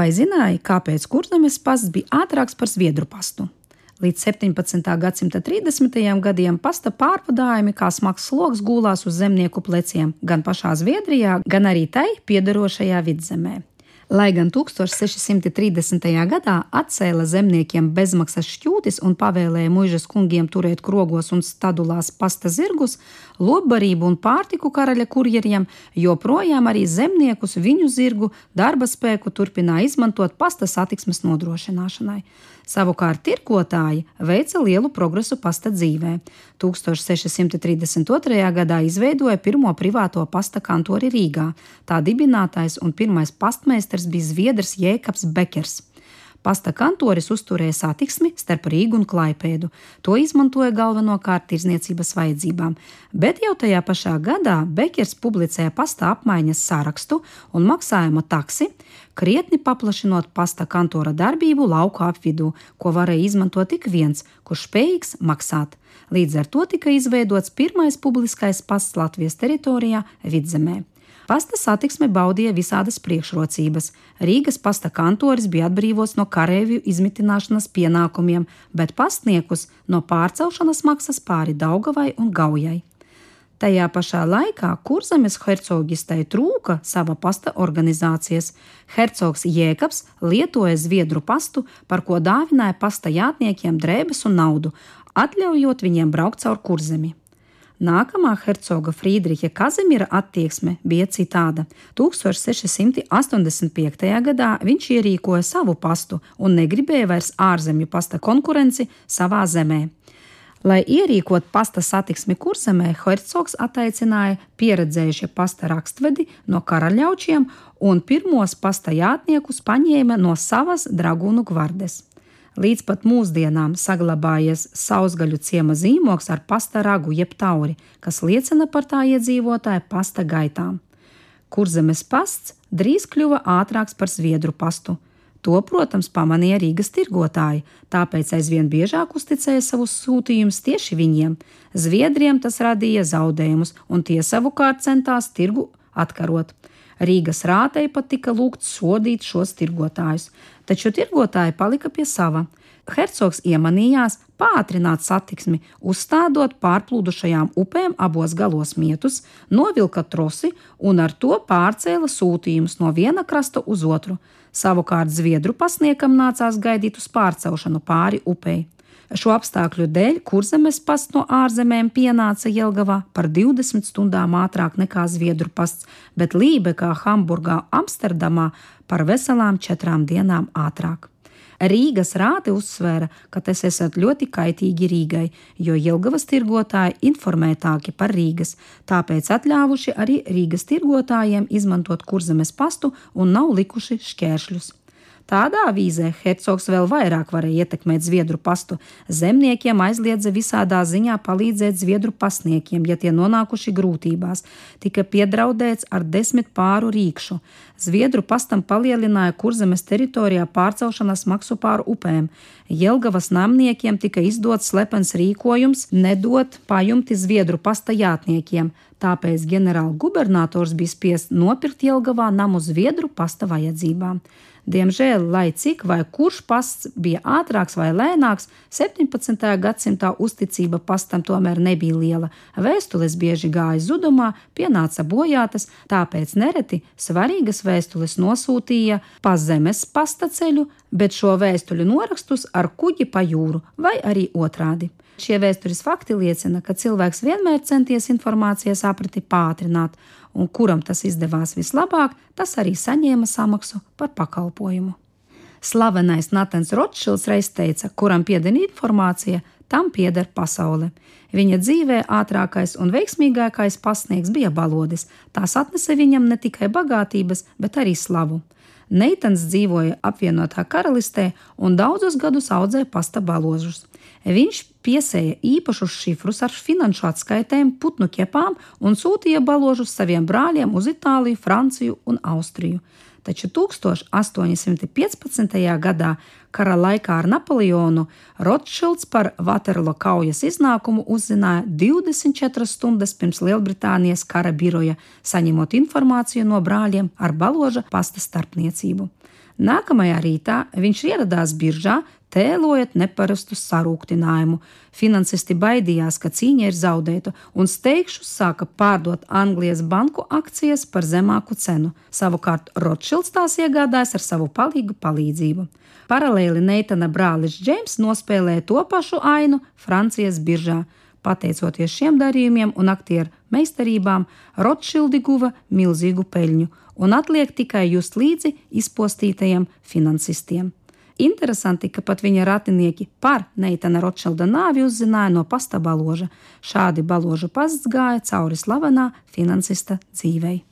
Vai zināji, kāpēc kurzemes pasts bija ātrāks par zviedru pastu? Līdz 17. gadsimta 30. gadiem pasta pārvadājumi kā smags sloks gulās uz zemnieku pleciem gan pašā Zviedrijā, gan arī tai piederošajā vidzemē. Lai gan 1630. gadā atcēla zemniekiem bezmaksas šķūtis un pavēlēja muižas kungiem turēt krogos un stadulās pasta zirgus, lobbarību un pārtiku karaļa kurjeriem, joprojām arī zemniekus viņu zirgu darba spēku turpināja izmantot pasta satiksmes nodrošināšanai. Savukārt tirgotāji veica lielu progresu pasta dzīvē. 1632. gadā izveidoja pirmo privāto pasta kantori Rīgā. Tā dibinātājs un pirmais pastmeistars bija Zviedrs Jēkabs Bekers. Pasta kantoris uzturēja satiksmi starp Rīgu un Klaipēdu. To izmantoja galvenokārt tirzniecības vajadzībām, bet jau tajā pašā gadā Bekers publicēja pasta apmaiņas sarakstu un maksājuma taksi, krietni paplašinot pasta kantora darbību lauku apvidū, ko varēja izmantot tik viens, kurš spējīgs maksāt. Līdz ar to tika izveidots pirmais publiskais pasts Latvijas teritorijā Vidzemē. Pasta satiksme baudīja visādas priekšrocības. Rīgas pasta kantoris bija atbrīvots no karavīru izmitināšanas pienākumiem, bet pastniekus no pārcelšanas maksas pāri Daugavai un Gaujai. Tajā pašā laikā kurzemes hercogistai trūka sava pasta organizācijas. Hercogs Jēkabs lietoja zviedru pastu, par ko dāvināja pasta jātniekiem drēbes un naudu, atļaujot viņiem braukt caur kurzemi. Nākamā hercoga Friedriča Kazimira attieksme bija citāda. 1685. gadā viņš ierīkoja savu pastu un negribēja vairs ārzemju pasta konkurenci savā zemē. Lai ierīkot pasta satiksmi kurzemē, hercogs attaicināja pieredzējušie pasta rakstvedi no karaļaučiem un pirmos pasta jātniekus paņēma no savas dragūnu gvardes līdz pat mūsdienām saglabājies sausgaļu ciema zīmogs ar pasta ragu jeb tauri, kas liecina par tā iedzīvotāju pasta gaitām. Kurzemes pasts drīz kļuva ātrāks par zviedru pastu. To, protams, pamanīja Rīgas tirgotāji, tāpēc aizvien biežāk uzticēja savus sūtījumus tieši viņiem. Zviedriem tas radīja zaudējumus, un tie savukārt centās tirgu atkarot. Rīgas rātei pat tika lūgts sodīt šos tirgotājus, taču tirgotāji palika pie sava. Hercogs iemanījās pātrināt satiksmi, uzstādot pārplūdušajām upēm abos galos mietus, novilka trosi un ar to pārcēla sūtījumus no viena krasta uz otru. Savukārt Zviedru pasniekam nācās gaidīt uz pārcelšanu pāri upei. Šo apstākļu dēļ kurzemes pasts no ārzemēm pienāca Jelgavā par 20 stundām ātrāk nekā Zviedru pasts, bet Lībekā, Hamburgā, Amsterdamā par veselām četrām dienām ātrāk. Rīgas rāte uzsvēra, ka tas esat ļoti kaitīgi Rīgai, jo Jelgavas tirgotāji informētāki par Rīgas, tāpēc atļāvuši arī Rīgas tirgotājiem izmantot kurzemes pastu un nav likuši šķēršļus. Tādā avīzē hercogs vēl vairāk varēja ietekmēt zviedru pastu. Zemniekiem aizliedza visādā ziņā palīdzēt zviedru pasniekiem, ja tie nonākuši grūtībās. Tika piedraudēts ar desmit pāru rīkšu. Zviedru pastam palielināja kurzemes teritorijā pārcelšanas maksu pāri upēm. Jelgavas namniekiem tika izdots slepens rīkojums nedot pajumti Zviedru pasta jātniekiem, tāpēc ģenerālgubernators bija spiests nopirkt Jelgavā namu Zviedru pasta vajadzībām. Diemžēl, lai cik vai kurš pasts bija ātrāks vai lēnāks, 17. gadsimtā uzticība pastam tomēr nebija liela. Vēstules bieži gāja zudumā, pienāca bojātas, tāpēc nereti svarīgas vēstules nosūtīja pa zemes pasta ceļu, bet šo vēstuļu norakstus ar kuģi pa jūru vai arī otrādi. Šie vēstures fakti liecina, ka cilvēks vienmēr centies informācijas apriti pātrināt, un kuram tas izdevās vislabāk, tas arī saņēma samaksu par pakalpojumu. Slavenais Natans Rotšils reiz teica, kuram pieder informācija, tam pieder pasaule. Viņa dzīvē ātrākais un veiksmīgākais pasniegs bija balodis. Tās atnesa viņam ne tikai bagātības, bet arī slavu. Neitans dzīvoja apvienotā karalistē un daudzus gadus audzēja pasta baložus. Viņš piesēja īpašus šifrus ar finanšu atskaitēm, putnu ķepām un sūtīja baložus saviem brāļiem uz Itāliju, Franciju un Austriju. Taču 1815. gadā, kara laikā ar Napoleonu, Rotšilds par Vaterlo kaujas iznākumu uzzināja 24 stundas pirms Lielbritānijas kara biroja, saņemot informāciju no brāļiem ar baloža pasta starpniecību. Nākamajā rītā viņš ieradās biržā, tēlojot neparastu sarūktinājumu. Finansisti baidījās, ka cīņa ir zaudēta, un steigšus sāka pārdot Anglijas banku akcijas par zemāku cenu. Savukārt Rothschilds tās iegādājas ar savu palīgu palīdzību. Paralēli Neitana brālis Džeims nospēlēja to pašu ainu Francijas biržā. Pateicoties šiem darījumiem un aktieru meistarībām, Rothschildi guva milzīgu peļņu, un atliek tikai just līdzi izpostītajiem finansistiem. Interesanti, ka pat viņa ratinieki par Neitana Rotšilda nāvi uzzināja no pasta baloža. Šādi baloža pasts gāja cauri slavenā finansista dzīvei.